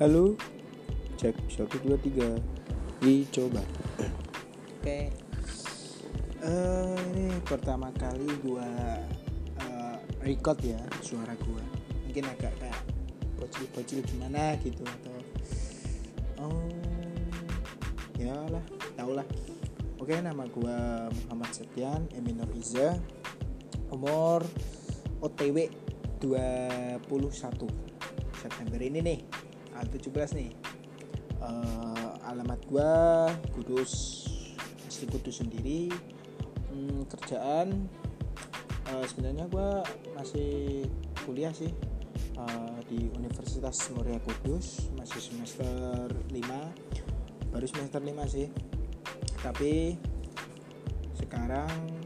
Halo. Cek satu dua tiga. Dicoba Oke. Eh ini pertama kali gua eh, record ya suara gua. Mungkin agak kayak bocil-bocil gimana gitu atau oh ya lah tau lah. Oke nama gua Muhammad Septian Eminor Iza. Umur OTW 21 September ini nih ah, 17 nih. Eh, alamat gua Kudus asli Kudus sendiri. Hmm, kerjaan eh, sebenarnya gua masih kuliah sih eh, di Universitas Muria Kudus masih semester 5 baru semester 5 sih. Tapi sekarang